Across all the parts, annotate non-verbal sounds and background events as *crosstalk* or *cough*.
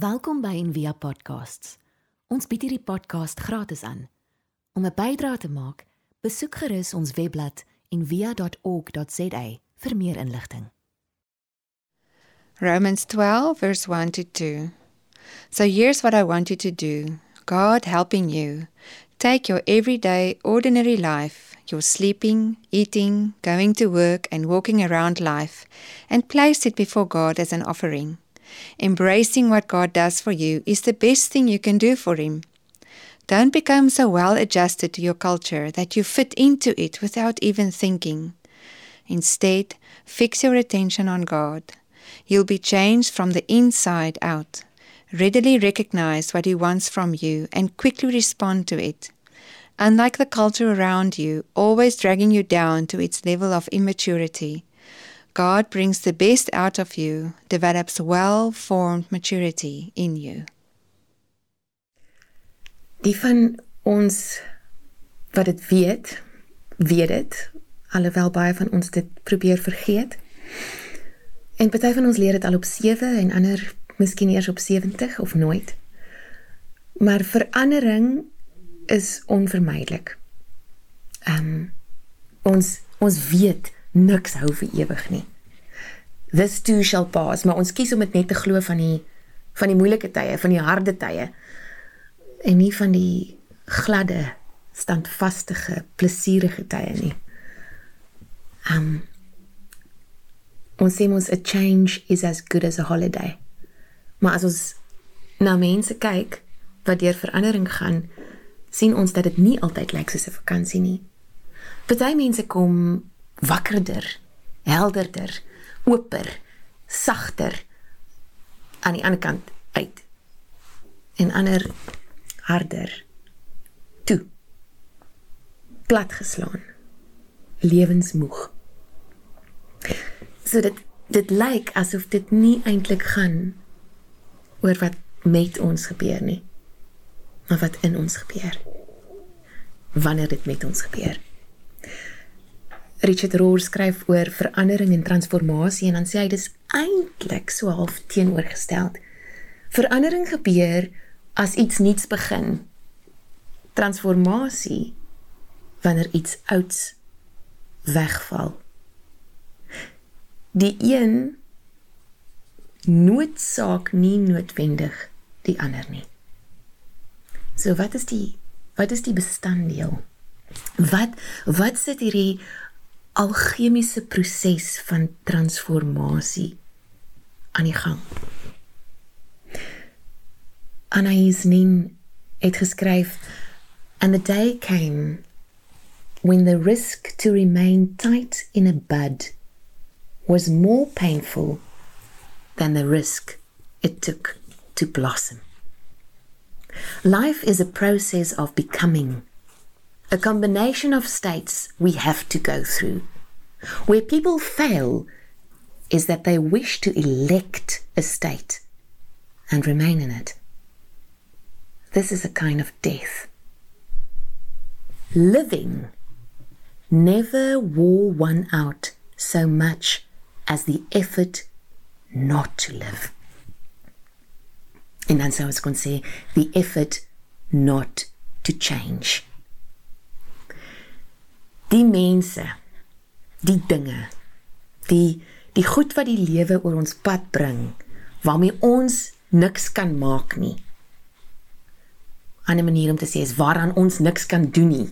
Welkom by Envia Podcasts. Ons bied hierdie podcast gratis aan. Om 'n bydrae te maak, besoek gerus ons webblad en via.org.za vir meer inligting. Romans 12, verse 1 to 2. So here's what I want you to do God helping you. Take your everyday, ordinary life, your sleeping, eating, going to work, and walking around life, and place it before God as an offering. Embracing what God does for you is the best thing you can do for Him. Don't become so well adjusted to your culture that you fit into it without even thinking. Instead, fix your attention on God. You'll be changed from the inside out. Readily recognize what He wants from you and quickly respond to it. Unlike the culture around you, always dragging you down to its level of immaturity, God brings the best out of you, develops well formed maturity in you. Die van ons wat dit weet, weet dit, alhoewel baie van ons dit probeer vergeet. En party van ons leer dit al op 7 en ander miskien eers op 70 of nooit. Maar verandering is onvermydelik. Ehm um, ons ons weet niks hou vir ewig nie. This too shall pass, maar ons kies om dit net te glo van die van die moeilike tye, van die harde tye en nie van die gladde, standvastige, plesierige tye nie. Um ons sê ons a change is as good as a holiday. Maar as ons na mense kyk wat deur verandering gaan, sien ons dat dit nie altyd lyk soos 'n vakansie nie. Party mense kom wakkerder, helderder, oper, sagter aan die ander kant uit. En ander harder toe. Platgeslaan. Lewensmoeg. So dit dit lyk asof dit nie eintlik gaan oor wat met ons gebeur nie, maar wat in ons gebeur. Wanneer dit met ons gebeur. Richard Rohr skryf oor verandering en transformasie en dan sê hy dis eintlik so half teenoorgestel. Verandering gebeur as iets nuuts begin. Transformasie wanneer iets ouds wegval. Die een noodsaak nie noodwendig die ander nie. So wat is die wat is die bestanddeel? Wat wat sit hierdie alchemiese proses van transformasie aan die gang. Anais Nin het geskryf and the day came when the risk to remain tight in a bud was more painful than the risk it took to blossom. Life is a process of becoming a combination of states we have to go through. Where people fail is that they wish to elect a state and remain in it. This is a kind of death. Living never wore one out so much as the effort not to live. En dan sou ons kon sê the effort not to change. Die mense, die dinge, die die goed wat die lewe oor ons pad bring, waarmee ons niks kan maak nie. 'n Ander manier om te sê is waaraan ons niks kan doen nie,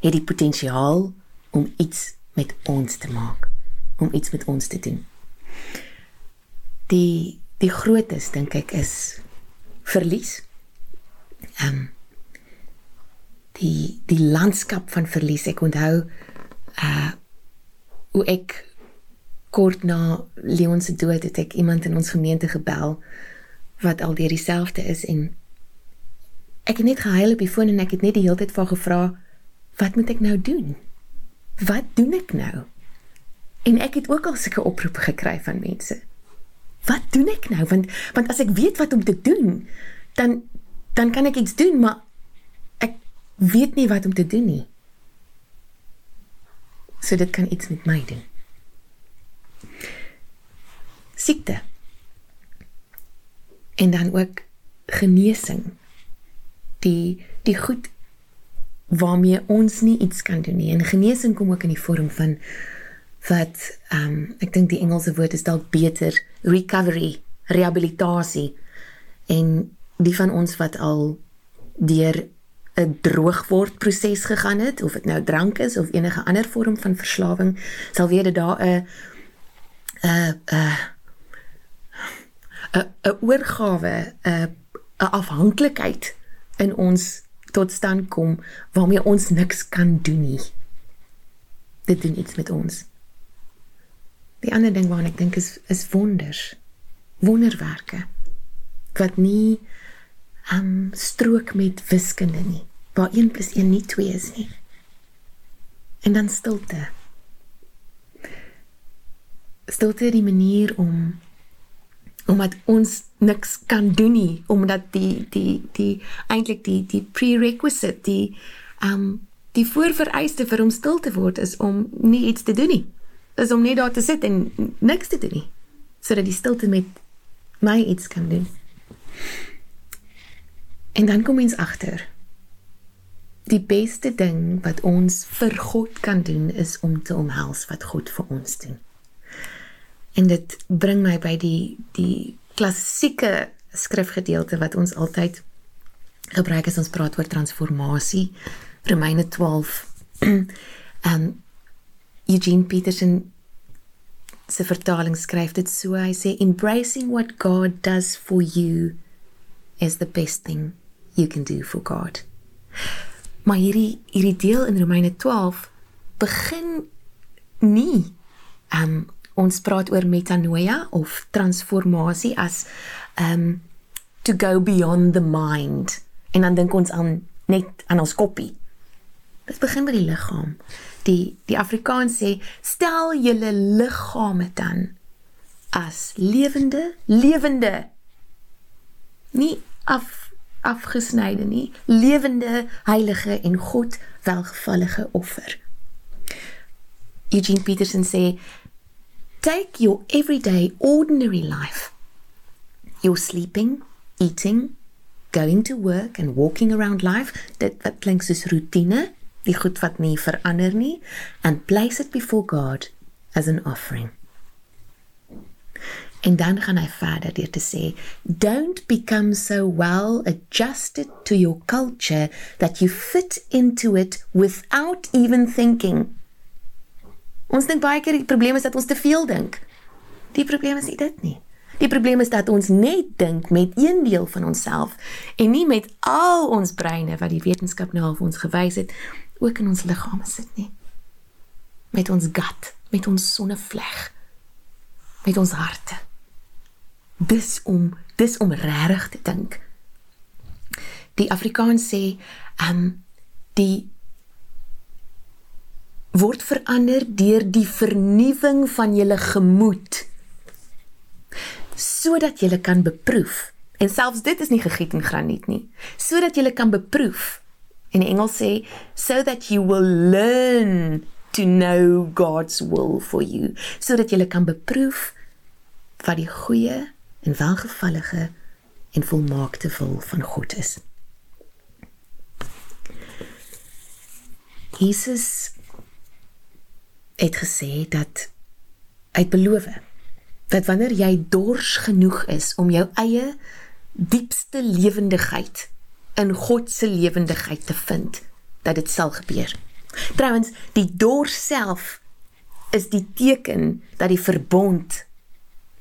het die potensiaal om iets met ons te maak, om iets met ons te doen. Die die grootes dink ek is verlies. Ehm um, die die landskap van verlies. Ek onthou uh hoe ek kort na Leon se dood het ek iemand in ons gemeente gebel wat al deur dieselfde is en ek het net gehuil op die foon en ek het net die hele tyd vir gevra wat moet ek nou doen? Wat doen ek nou? En ek het ook al sulke oproepe gekry van mense. Wat doen ek nou? Want want as ek weet wat om te doen, dan dan kan ek iets doen, maar weet nie wat om te doen nie. So dit kan iets met my doen. Siekte. en dan ook genesing. Die die goed waarmee ons nie iets kan doen nie. En genesing kom ook in die vorm van wat ehm um, ek dink die Engelse woord is dalk beter recovery, rehabilitasie. En die van ons wat al deur 'n droogword proses gegaan het of dit nou drank is of enige ander vorm van verslawing, sal weet dat daar 'n 'n 'n 'n oorgawe, 'n 'n afhanklikheid in ons tot stand kom waarmee ons niks kan doen nie. Dit doen iets met ons. Die ander ding waaraan ek dink is is wonders. Wonderwerke wat nie um strook met wiskunde nie. Waar 1 + 1 nie 2 is nie. En dan stilte. Stilte die manier om omdat ons niks kan doen nie omdat die die die eintlik die die prerequisite die um die voorvereiste vir om stil te word is om nie iets te doen nie is om net daar te sit en niks te doen nie sodat die stilte met my iets kan doen en dan kom ons agter die beste ding wat ons vir God kan doen is om te omhels wat God vir ons doen En dit bring my by die die klassieke skrifgedeelte wat ons altyd gebruik as ons praat oor transformasie. Romeine 12. um *clears throat* Eugene Peterson se vertaling skryf dit so hy sê embracing what God does for you is the best thing you can do for God. Maar hierdie hierdie deel in Romeine 12 begin nie um ons praat oor metanoia of transformasie as um to go beyond the mind en dan dink ons aan net aan ons koppie. Dit begin by die liggaam. Die die Afrikaans sê stel julle liggame dan as lewende lewende nie af afgesnyde nie lewende heilige en God welgevallige offer. Eugene Peterson sê Take your everyday, ordinary life. Your sleeping, eating, going to work and walking around life, dit wat klink soos rotine, die goed wat nie verander nie, and place it before God as an offering. En dan gaan hy verder deur te sê, don't become so well adjusted to your culture that you fit into it without even thinking. Ons dink baie keer die probleem is dat ons te veel dink. Die probleem is nie dit nie. Die probleem is dat ons net dink met een deel van onsself en nie met al ons breine wat die wetenskap nou al vir ons gewys het ook in ons liggame sit nie. Met ons gut, met ons sonnevleg, met ons harte. Dis om dis om regtig te dink. Die Afrikaans sê, ehm um, die word verander deur die vernuwing van julle gemoed sodat julle kan beproef en selfs dit is nie gegiet in graniet nie sodat julle kan beproef in Engels sê so that you will learn to know God's will for you sodat julle kan beproef wat die goeie en welgevallige en volmaakte wil van God is Jesus het gesê dat uit beloof dat wanneer jy dors genoeg is om jou eie diepste lewendigheid in God se lewendigheid te vind dat dit sal gebeur. Trouwens, die dors self is die teken dat die verbond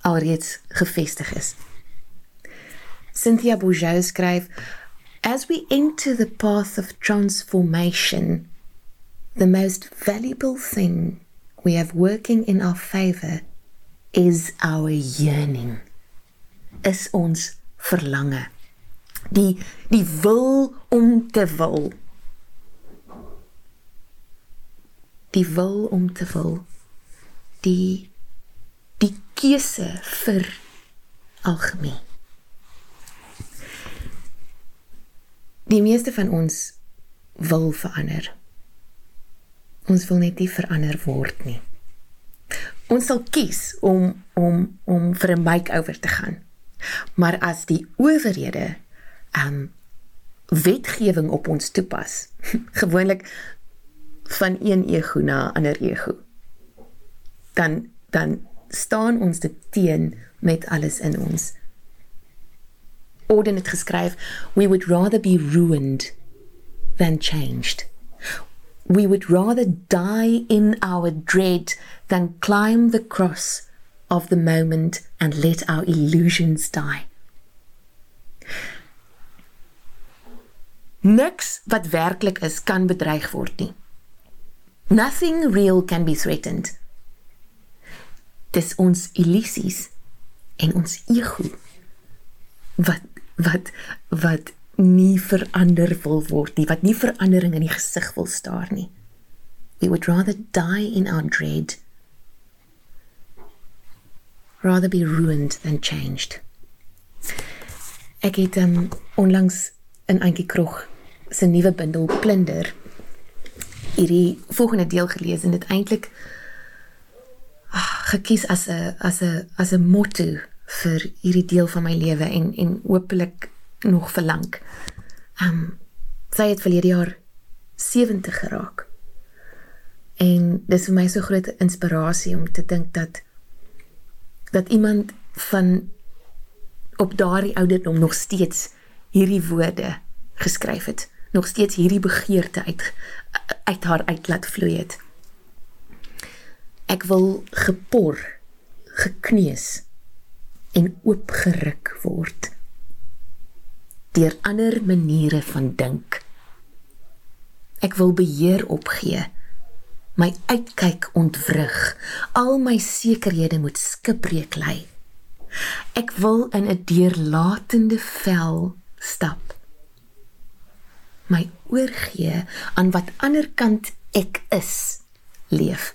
alreeds gevestig is. Cynthia Bourgeau skryf As we enter the path of transformation, the most valuable thing we have working in our favor is our yearning. Is ons verlange. Die die wil om te wil. Die wil om te wil. Die keuse vir algemeen die meeste van ons wil verander Ons wil net nie verander word nie. Ons sal kies om om om vir 'n makeover te gaan. Maar as die owerhede um wetgewing op ons toepas, *laughs* gewoonlik van een ego na ander ego, dan dan staan ons dit teen met alles in ons. Orden het geskryf, we would rather be ruined than changed. We would rather die in our dread than climb the cross of the moment and let our illusions die. Niks wat werklik is kan bedreig word nie. Nothing real can be threatened. Dis ons illusies en ons ego wat wat wat nie verander wil word nie, wat nie verandering in die gesig wil staar nie. We would rather die in our dread rather be ruined than changed. Ek het um, onlangs in Antjie Krog se nuwe bundel Plunder hierdie volgende deel gelees en dit eintlik ah, gekies as 'n as 'n as 'n motto vir hierdie deel van my lewe en en hopelik nog vir lank. Ehm um, sy het verlede jaar 70 geraak. En dis vir my so groot inspirasie om te dink dat dat iemand van op daardie ouderdom nog steeds hierdie woorde geskryf het, nog steeds hierdie begeerte uit uit haar uit laat vloei het. Ek wil gepor, gekneus en oopgeruk word deur ander maniere van dink. Ek wil beheer opgee, my uitkyk ontwrig, al my sekerhede moet skipbreek lê. Ek wil in 'n deurlatende vel stap. My oorgee aan wat ander kant ek is leef.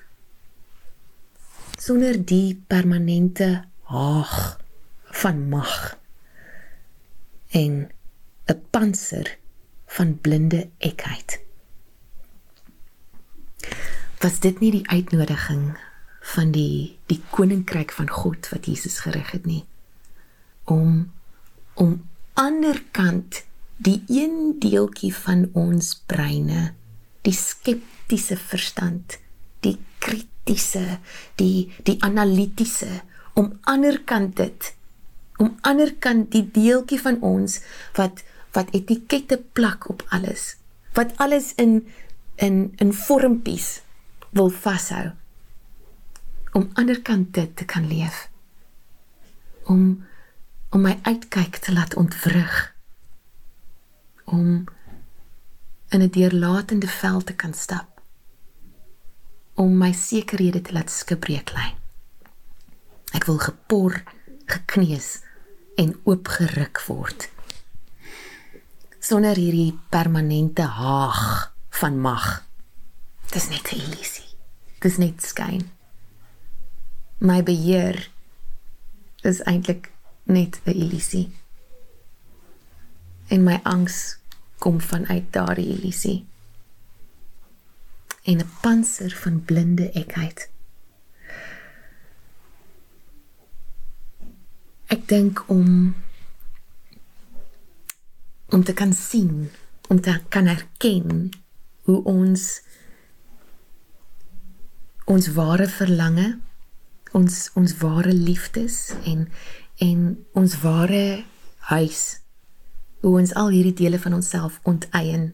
Sonder die permanente haag van mag en 'n panser van blinde ekheid. Was dit nie die uitnodiging van die die koninkryk van God wat Jesus gerig het nie om om anderkant die een deeltjie van ons breine die skeptiese verstand die kritiese die die analitiese om anderkant dit om anderkant die deeltjie van ons wat wat etikette plak op alles wat alles in in in vormpies wil vashou om anderkant dit te kan leef om om my uitkyk te laat ontwrig om in 'n deurlatende veld te kan stap om my sekerhede te laat skibreek lê ek wil gepor gekneus en oopgeruk word sonder hierdie permanente haag van mag. Dis net 'n illusie. Dis net skyn. My beheer is eintlik net 'n illusie. En my angs kom vanuit daardie illusie. En 'n panser van blinde ekheid. Ek dink om om te kan sien, om te kan erken hoe ons ons ware verlange, ons ons ware liefdes en en ons ware huis hoe ons al hierdie dele van onsself onteien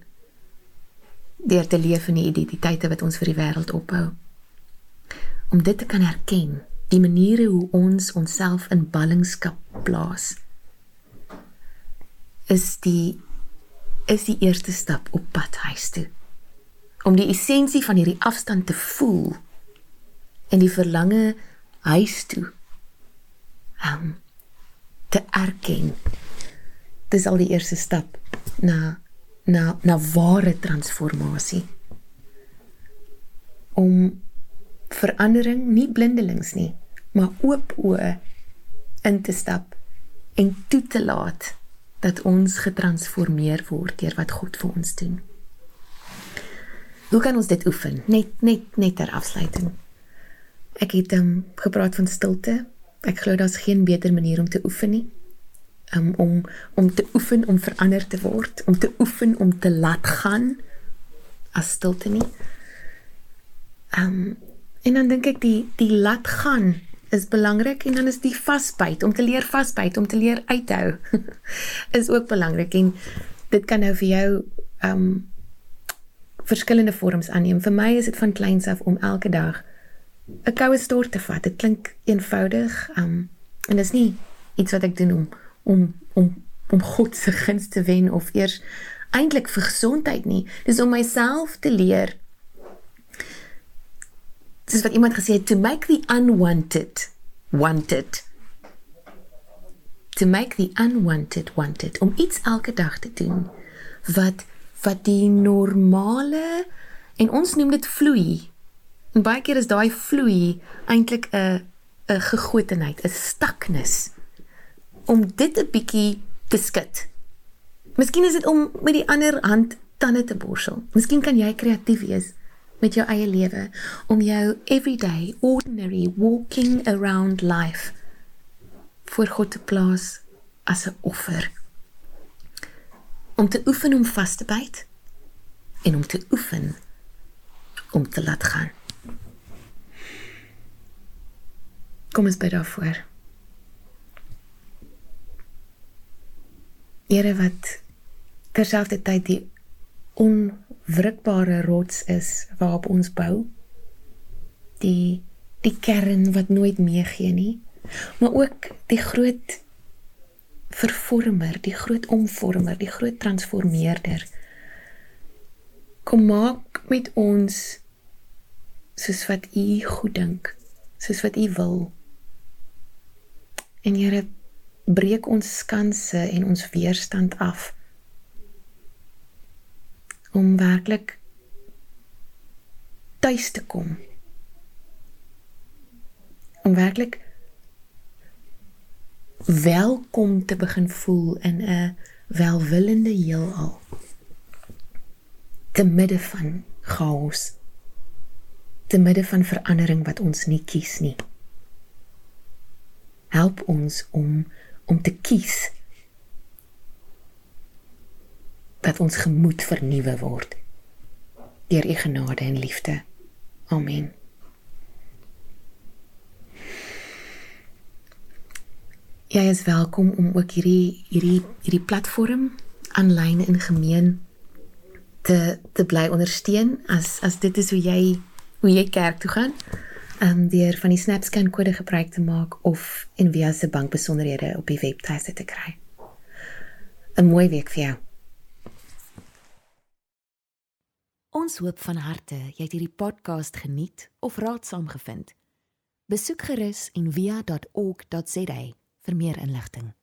deur te leef in die identiteite wat ons vir die wêreld opbou. Om dit te kan erken, die maniere hoe ons onsself in ballingskap plaas is die is die eerste stap op pad huis toe. Om die essensie van hierdie afstand te voel en die verlange huis toe um, te erken. Dis al die eerste stap na na na ware transformasie. Om verandering nie blindelings nie, maar oop oë in te stap en toe te laat dat ons getransformeer word deur wat God vir ons doen. Hoe kan ons dit oefen? Net net net ter afsluiting. Ek het um, gepraat van stilte. Ek glo daar's geen beter manier om te oefen nie. Um, om om te oefen om verander te word, om te oefen om te laat gaan as stilte nie. Um, en dan dink ek die die laat gaan is belangrik en dan is die vasbyt om te leer vasbyt om te leer uithou *laughs* is ook belangrik en dit kan nou vir jou um, verskillende vorms aanneem. Vir my is dit van kleins af om elke dag 'n koue stort te vat. Dit klink eenvoudig, um en dit is nie iets wat ek doen om om om om God se guns te wen of eers eintlik vir gesondheid nie. Dis om myself te leer. Dis wat iemand gesê het to make the unwanted wanted. To make the unwanted wanted om iets elke dag te doen wat wat die normale en ons noem dit vloei. En baie keer is daai vloei eintlik 'n 'n gegotenheid, 'n staknis om dit 'n bietjie te skud. Miskien is dit om met die ander hand tande te borsel. Miskien kan jy kreatief wees met jou eie lewe om jou everyday ordinary walking around life voor God te plaas as 'n offer om te oefen om vas te byt en om te oefen om te laat gaan. Kom ons bid daarvoor. Here wat terselfdertyd die onwrikbare rots is waarop ons bou. Die die kern wat nooit meegee nie, maar ook die groot vervormer, die groot omvormer, die groot transformeerder. Kom maak met ons soos wat U goed dink, soos wat U wil. En Here, breek ons skanse en ons weerstand af om werklik tuis te kom. Om werklik welkom te begin voel in 'n welwillende heelal te midde van chaos te midde van verandering wat ons nie kies nie help ons om om te kies dat ons gemoed vernuwe word deur u genade en liefde amen Jy is welkom om ook hierdie hierdie hierdie platform aanlyn in gemeen te te bly ondersteun as as dit is hoe jy hoe jy kerk toe gaan. Um, deur van die SnapScan kode gebruik te maak of en via se bankbesonderhede op die webtuiste te kry. 'n Mooi week vir jou. Ons hoop van harte jy het hierdie podcast geniet of raadsaam gevind. Besoek gerus en via.ok.za vir meer inligting.